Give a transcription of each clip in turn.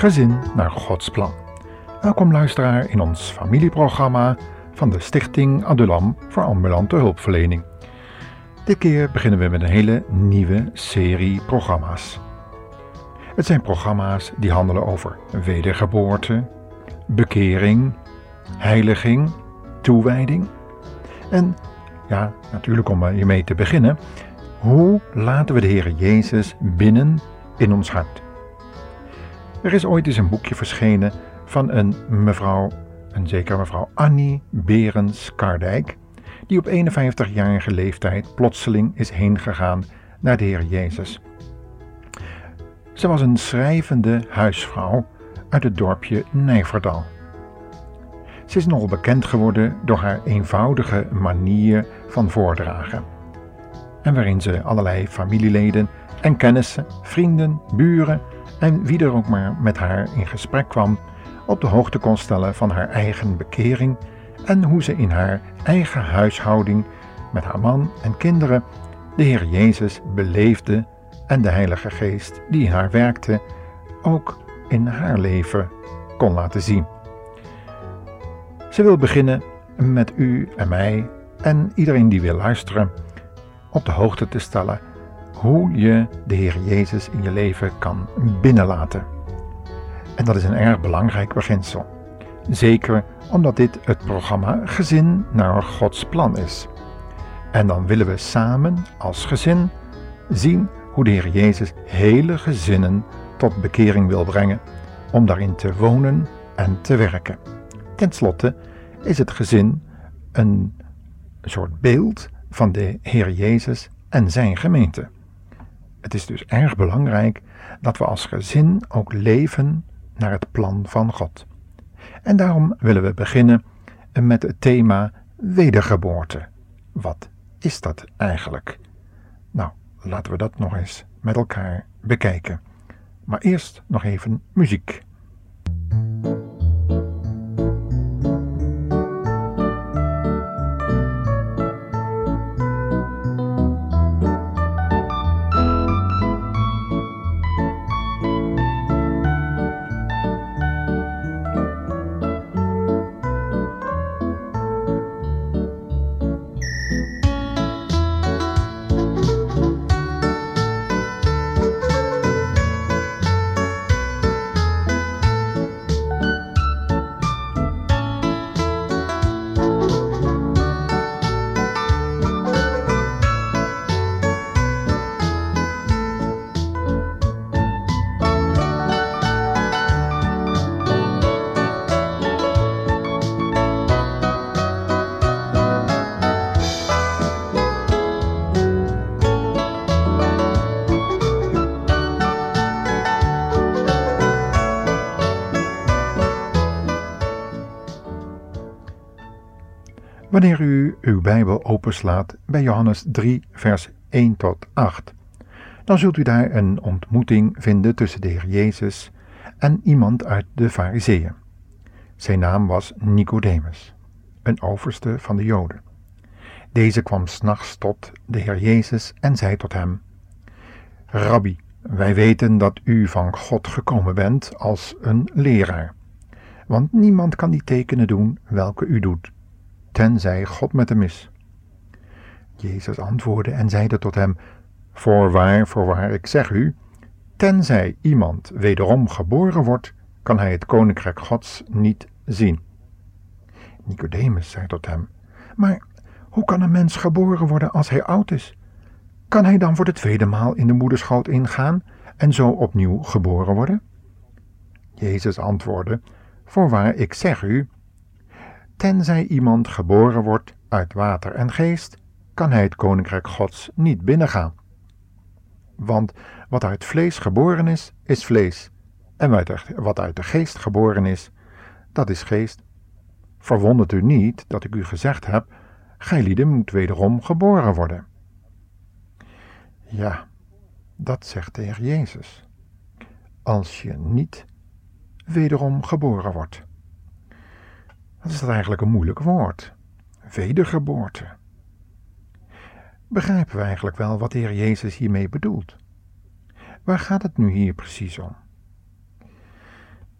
Gezin naar Gods plan. Welkom luisteraar in ons familieprogramma van de Stichting Adulam voor ambulante hulpverlening. Dit keer beginnen we met een hele nieuwe serie programma's. Het zijn programma's die handelen over wedergeboorte, bekering, heiliging, toewijding en, ja, natuurlijk om hiermee te beginnen, hoe laten we de Heer Jezus binnen in ons hart? Er is ooit eens een boekje verschenen van een mevrouw, een zekere mevrouw Annie Berens Kardijk, die op 51-jarige leeftijd plotseling is heengegaan naar de Heer Jezus. Ze was een schrijvende huisvrouw uit het dorpje Nijverdal. Ze is nogal bekend geworden door haar eenvoudige manier van voordragen. En waarin ze allerlei familieleden en kennissen, vrienden, buren en wie er ook maar met haar in gesprek kwam, op de hoogte kon stellen van haar eigen bekering en hoe ze in haar eigen huishouding met haar man en kinderen de Heer Jezus beleefde en de Heilige Geest die haar werkte ook in haar leven kon laten zien. Ze wil beginnen met u en mij en iedereen die wil luisteren op de hoogte te stellen hoe je de Heer Jezus in je leven kan binnenlaten. En dat is een erg belangrijk beginsel. Zeker omdat dit het programma Gezin naar Gods plan is. En dan willen we samen als gezin zien hoe de Heer Jezus hele gezinnen tot bekering wil brengen, om daarin te wonen en te werken. Ten slotte is het gezin een soort beeld van de Heer Jezus en zijn gemeente. Het is dus erg belangrijk dat we als gezin ook leven naar het plan van God. En daarom willen we beginnen met het thema wedergeboorte. Wat is dat eigenlijk? Nou, laten we dat nog eens met elkaar bekijken. Maar eerst nog even muziek. Wanneer u uw Bijbel openslaat bij Johannes 3, vers 1 tot 8, dan zult u daar een ontmoeting vinden tussen de Heer Jezus en iemand uit de Fariseeën. Zijn naam was Nicodemus, een overste van de Joden. Deze kwam s'nachts tot de Heer Jezus en zei tot hem: Rabbi, wij weten dat u van God gekomen bent als een leraar. Want niemand kan die tekenen doen welke u doet tenzij God met hem is. Jezus antwoordde en zeide tot hem: Voorwaar, voorwaar, ik zeg u, tenzij iemand wederom geboren wordt, kan hij het koninkrijk Gods niet zien. Nicodemus zei tot hem: Maar hoe kan een mens geboren worden als hij oud is? Kan hij dan voor de tweede maal in de moederschoot ingaan en zo opnieuw geboren worden? Jezus antwoordde: Voorwaar, ik zeg u, Tenzij iemand geboren wordt uit water en geest, kan hij het koninkrijk Gods niet binnengaan. Want wat uit vlees geboren is, is vlees, en wat uit de geest geboren is, dat is geest. Verwondert u niet dat ik u gezegd heb: Gij moet wederom geboren worden. Ja, dat zegt de Heer Jezus. Als je niet wederom geboren wordt. Wat is dat eigenlijk een moeilijk woord? Wedergeboorte. Begrijpen we eigenlijk wel wat de Heer Jezus hiermee bedoelt? Waar gaat het nu hier precies om?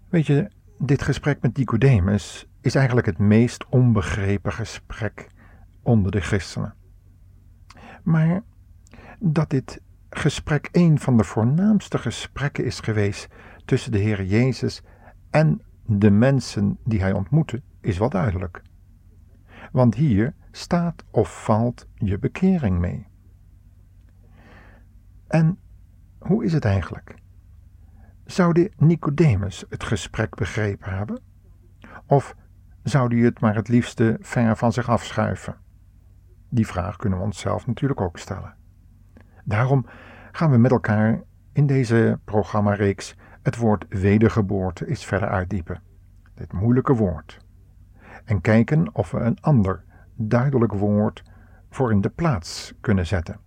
Weet je, dit gesprek met Nicodemus is eigenlijk het meest onbegrepen gesprek onder de christenen. Maar dat dit gesprek een van de voornaamste gesprekken is geweest tussen de Heer Jezus en de mensen die hij ontmoette, is wel duidelijk. Want hier staat of valt je bekering mee. En hoe is het eigenlijk? Zou de Nicodemus het gesprek begrepen hebben? Of zou hij het maar het liefste ver van zich afschuiven? Die vraag kunnen we onszelf natuurlijk ook stellen. Daarom gaan we met elkaar in deze programmareeks het woord wedergeboorte eens verder uitdiepen. Dit moeilijke woord. En kijken of we een ander duidelijk woord voor in de plaats kunnen zetten.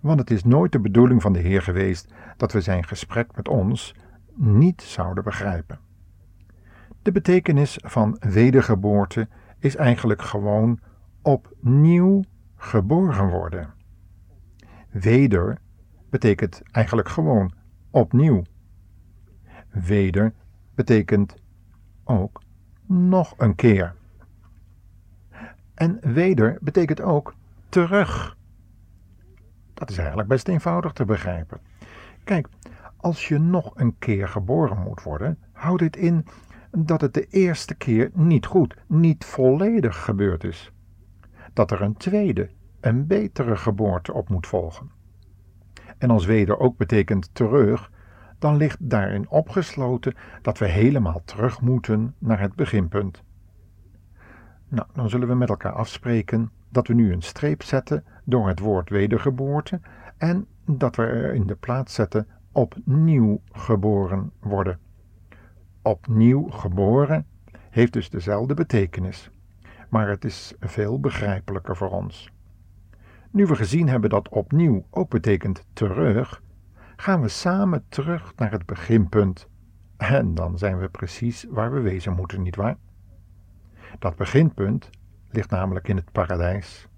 Want het is nooit de bedoeling van de Heer geweest dat we zijn gesprek met ons niet zouden begrijpen. De betekenis van wedergeboorte is eigenlijk gewoon opnieuw geboren worden. Weder betekent eigenlijk gewoon opnieuw. Weder betekent ook nog een keer. En weder betekent ook terug. Dat is eigenlijk best eenvoudig te begrijpen. Kijk, als je nog een keer geboren moet worden, houdt dit in dat het de eerste keer niet goed, niet volledig gebeurd is. Dat er een tweede, een betere geboorte op moet volgen. En als weder ook betekent terug, dan ligt daarin opgesloten dat we helemaal terug moeten naar het beginpunt. Nou, dan zullen we met elkaar afspreken dat we nu een streep zetten door het woord wedergeboorte en dat we er in de plaats zetten opnieuw geboren worden. Opnieuw geboren heeft dus dezelfde betekenis, maar het is veel begrijpelijker voor ons. Nu we gezien hebben dat opnieuw ook betekent terug, gaan we samen terug naar het beginpunt. En dan zijn we precies waar we wezen moeten, nietwaar? Dat beginpunt ligt namelijk in het paradijs.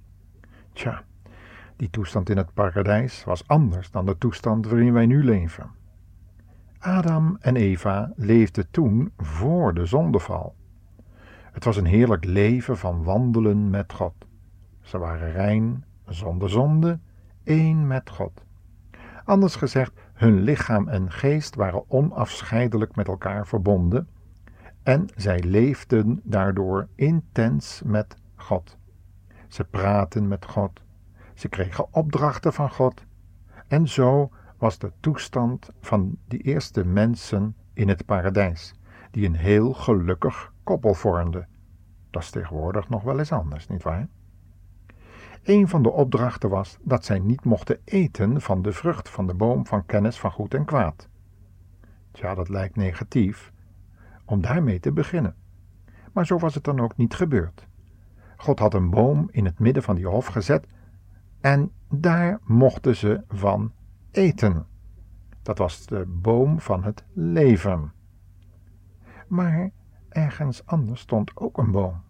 Tja, die toestand in het paradijs was anders dan de toestand waarin wij nu leven. Adam en Eva leefden toen voor de zondeval. Het was een heerlijk leven van wandelen met God. Ze waren rein, zonder zonde, één met God. Anders gezegd, hun lichaam en geest waren onafscheidelijk met elkaar verbonden en zij leefden daardoor intens met God. Ze praten met God, ze kregen opdrachten van God en zo was de toestand van die eerste mensen in het paradijs, die een heel gelukkig koppel vormden. Dat is tegenwoordig nog wel eens anders, nietwaar? Een van de opdrachten was dat zij niet mochten eten van de vrucht van de boom van kennis van goed en kwaad. Tja, dat lijkt negatief, om daarmee te beginnen. Maar zo was het dan ook niet gebeurd. God had een boom in het midden van die hof gezet en daar mochten ze van eten. Dat was de boom van het leven. Maar ergens anders stond ook een boom.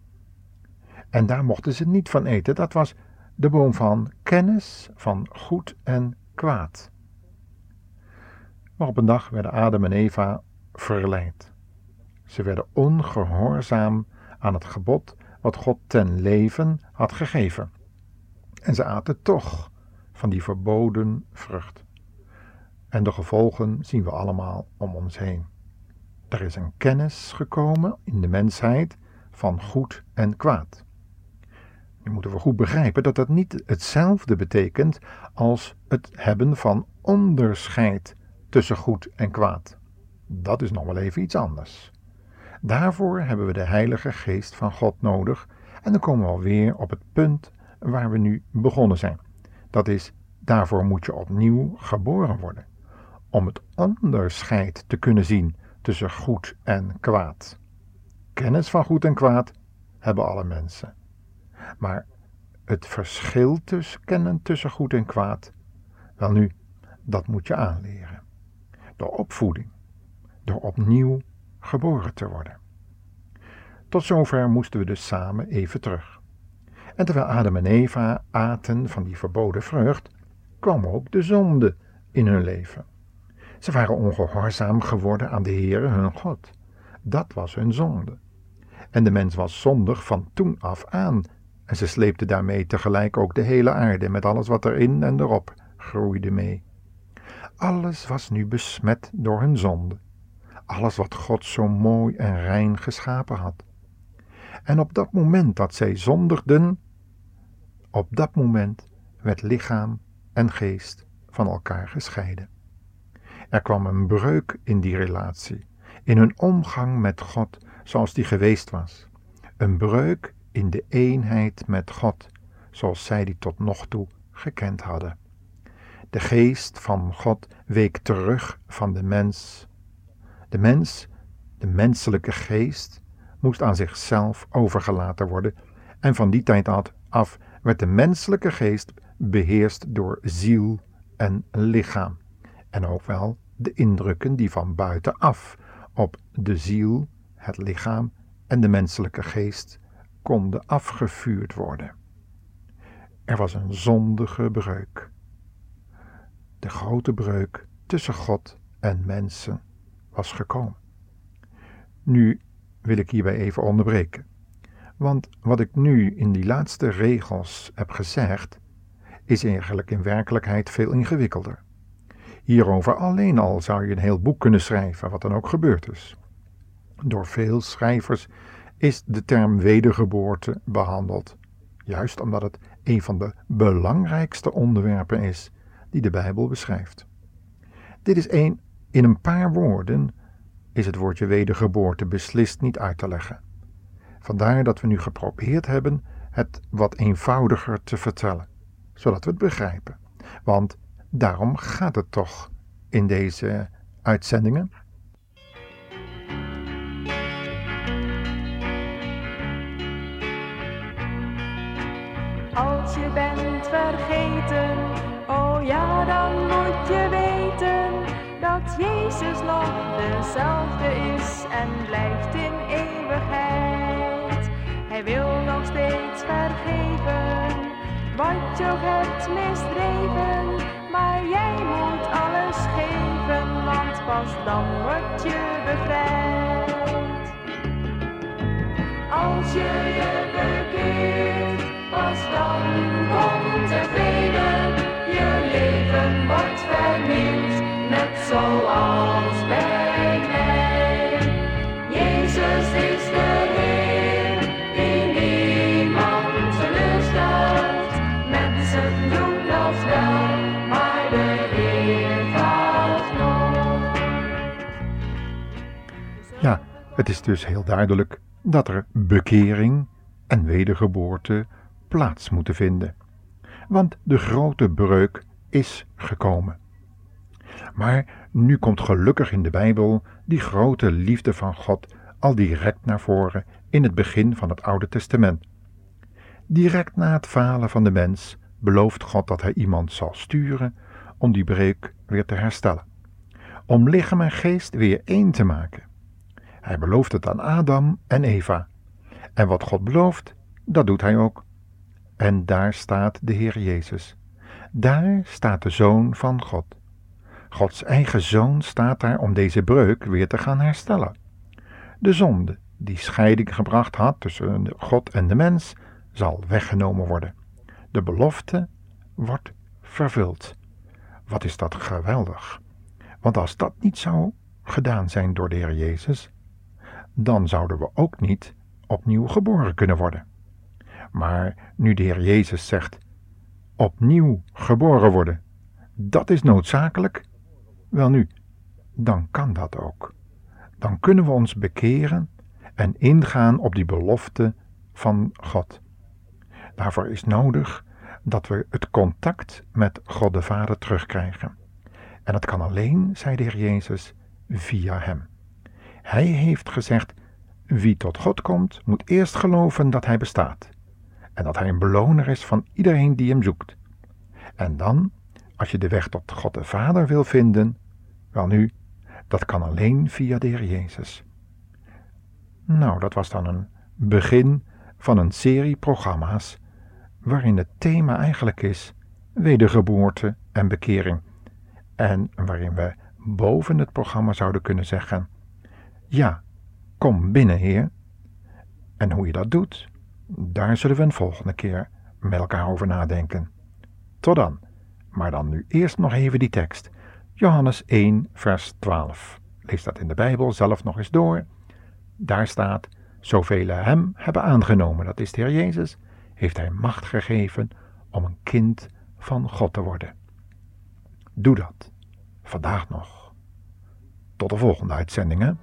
En daar mochten ze niet van eten. Dat was de boom van kennis van goed en kwaad. Maar op een dag werden Adam en Eva verleid. Ze werden ongehoorzaam aan het gebod wat God ten leven had gegeven. En ze aten toch van die verboden vrucht. En de gevolgen zien we allemaal om ons heen. Er is een kennis gekomen in de mensheid van goed en kwaad. Nu moeten we goed begrijpen dat dat niet hetzelfde betekent als het hebben van onderscheid tussen goed en kwaad. Dat is nog wel even iets anders. Daarvoor hebben we de Heilige Geest van God nodig en dan komen we alweer op het punt waar we nu begonnen zijn. Dat is, daarvoor moet je opnieuw geboren worden, om het onderscheid te kunnen zien tussen goed en kwaad. Kennis van goed en kwaad hebben alle mensen. Maar het verschil tussen kennen tussen goed en kwaad, wel nu, dat moet je aanleren. Door opvoeding, door opnieuw geboren te worden. Tot zover moesten we dus samen even terug. En terwijl Adam en Eva aten van die verboden vrucht, kwam ook de zonde in hun leven. Ze waren ongehoorzaam geworden aan de Heere hun God. Dat was hun zonde. En de mens was zondig van toen af aan. En ze sleepte daarmee tegelijk ook de hele aarde met alles wat erin en erop groeide mee. Alles was nu besmet door hun zonde. Alles wat God zo mooi en rein geschapen had. En op dat moment dat zij zondigden, op dat moment werd lichaam en geest van elkaar gescheiden. Er kwam een breuk in die relatie, in hun omgang met God zoals die geweest was. Een breuk in de eenheid met God, zoals zij die tot nog toe gekend hadden. De geest van God week terug van de mens. De mens, de menselijke geest, moest aan zichzelf overgelaten worden en van die tijd af werd de menselijke geest beheerst door ziel en lichaam en ook wel de indrukken die van buitenaf op de ziel, het lichaam en de menselijke geest konden afgevuurd worden. Er was een zondige breuk. De grote breuk tussen God en mensen was gekomen. Nu wil ik hierbij even onderbreken. Want wat ik nu in die laatste regels heb gezegd, is eigenlijk in werkelijkheid veel ingewikkelder. Hierover alleen al zou je een heel boek kunnen schrijven, wat dan ook gebeurd is. Door veel schrijvers is de term wedergeboorte behandeld, juist omdat het een van de belangrijkste onderwerpen is die de Bijbel beschrijft. Dit is een, in een paar woorden is het woordje wedergeboorte beslist niet uit te leggen. Vandaar dat we nu geprobeerd hebben het wat eenvoudiger te vertellen, zodat we het begrijpen. Want daarom gaat het toch in deze uitzendingen. Dezelfde is en blijft in eeuwigheid. Hij wil nog steeds vergeven wat je ook hebt misdreven, maar jij moet alles geven, want pas dan word je bevrijd. Als je je bekeert, pas dan komt er vrede, je leven wordt vernieuwd, net zoals het is dus heel duidelijk dat er bekering en wedergeboorte plaats moeten vinden. Want de grote breuk is gekomen. Maar nu komt gelukkig in de Bijbel die grote liefde van God al direct naar voren in het begin van het Oude Testament. Direct na het falen van de mens belooft God dat hij iemand zal sturen om die breuk weer te herstellen. Om lichaam en geest weer één te maken. Hij belooft het aan Adam en Eva. En wat God belooft, dat doet hij ook. En daar staat de Heer Jezus. Daar staat de Zoon van God. Gods eigen Zoon staat daar om deze breuk weer te gaan herstellen. De zonde die scheiding gebracht had tussen God en de mens, zal weggenomen worden. De belofte wordt vervuld. Wat is dat geweldig! Want als dat niet zou gedaan zijn door de Heer Jezus, dan zouden we ook niet opnieuw geboren kunnen worden. Maar nu de Heer Jezus zegt: opnieuw geboren worden, dat is noodzakelijk, wel nu, dan kan dat ook. Dan kunnen we ons bekeren en ingaan op die belofte van God. Daarvoor is nodig dat we het contact met God de Vader terugkrijgen. En dat kan alleen, zei de Heer Jezus, via Hem. Hij heeft gezegd: wie tot God komt, moet eerst geloven dat Hij bestaat en dat Hij een beloner is van iedereen die Hem zoekt. En dan, als je de weg tot God de Vader wil vinden, wel nu, dat kan alleen via de Heer Jezus. Nou, dat was dan een begin van een serie programma's waarin het thema eigenlijk is wedergeboorte en bekering. En waarin we boven het programma zouden kunnen zeggen: Ja, Kom binnen, Heer. En hoe je dat doet, daar zullen we een volgende keer met elkaar over nadenken. Tot dan. Maar dan nu eerst nog even die tekst. Johannes 1, vers 12. Lees dat in de Bijbel zelf nog eens door. Daar staat: Zoveel hem hebben aangenomen, dat is de Heer Jezus, heeft hij macht gegeven om een kind van God te worden. Doe dat. Vandaag nog. Tot de volgende uitzendingen.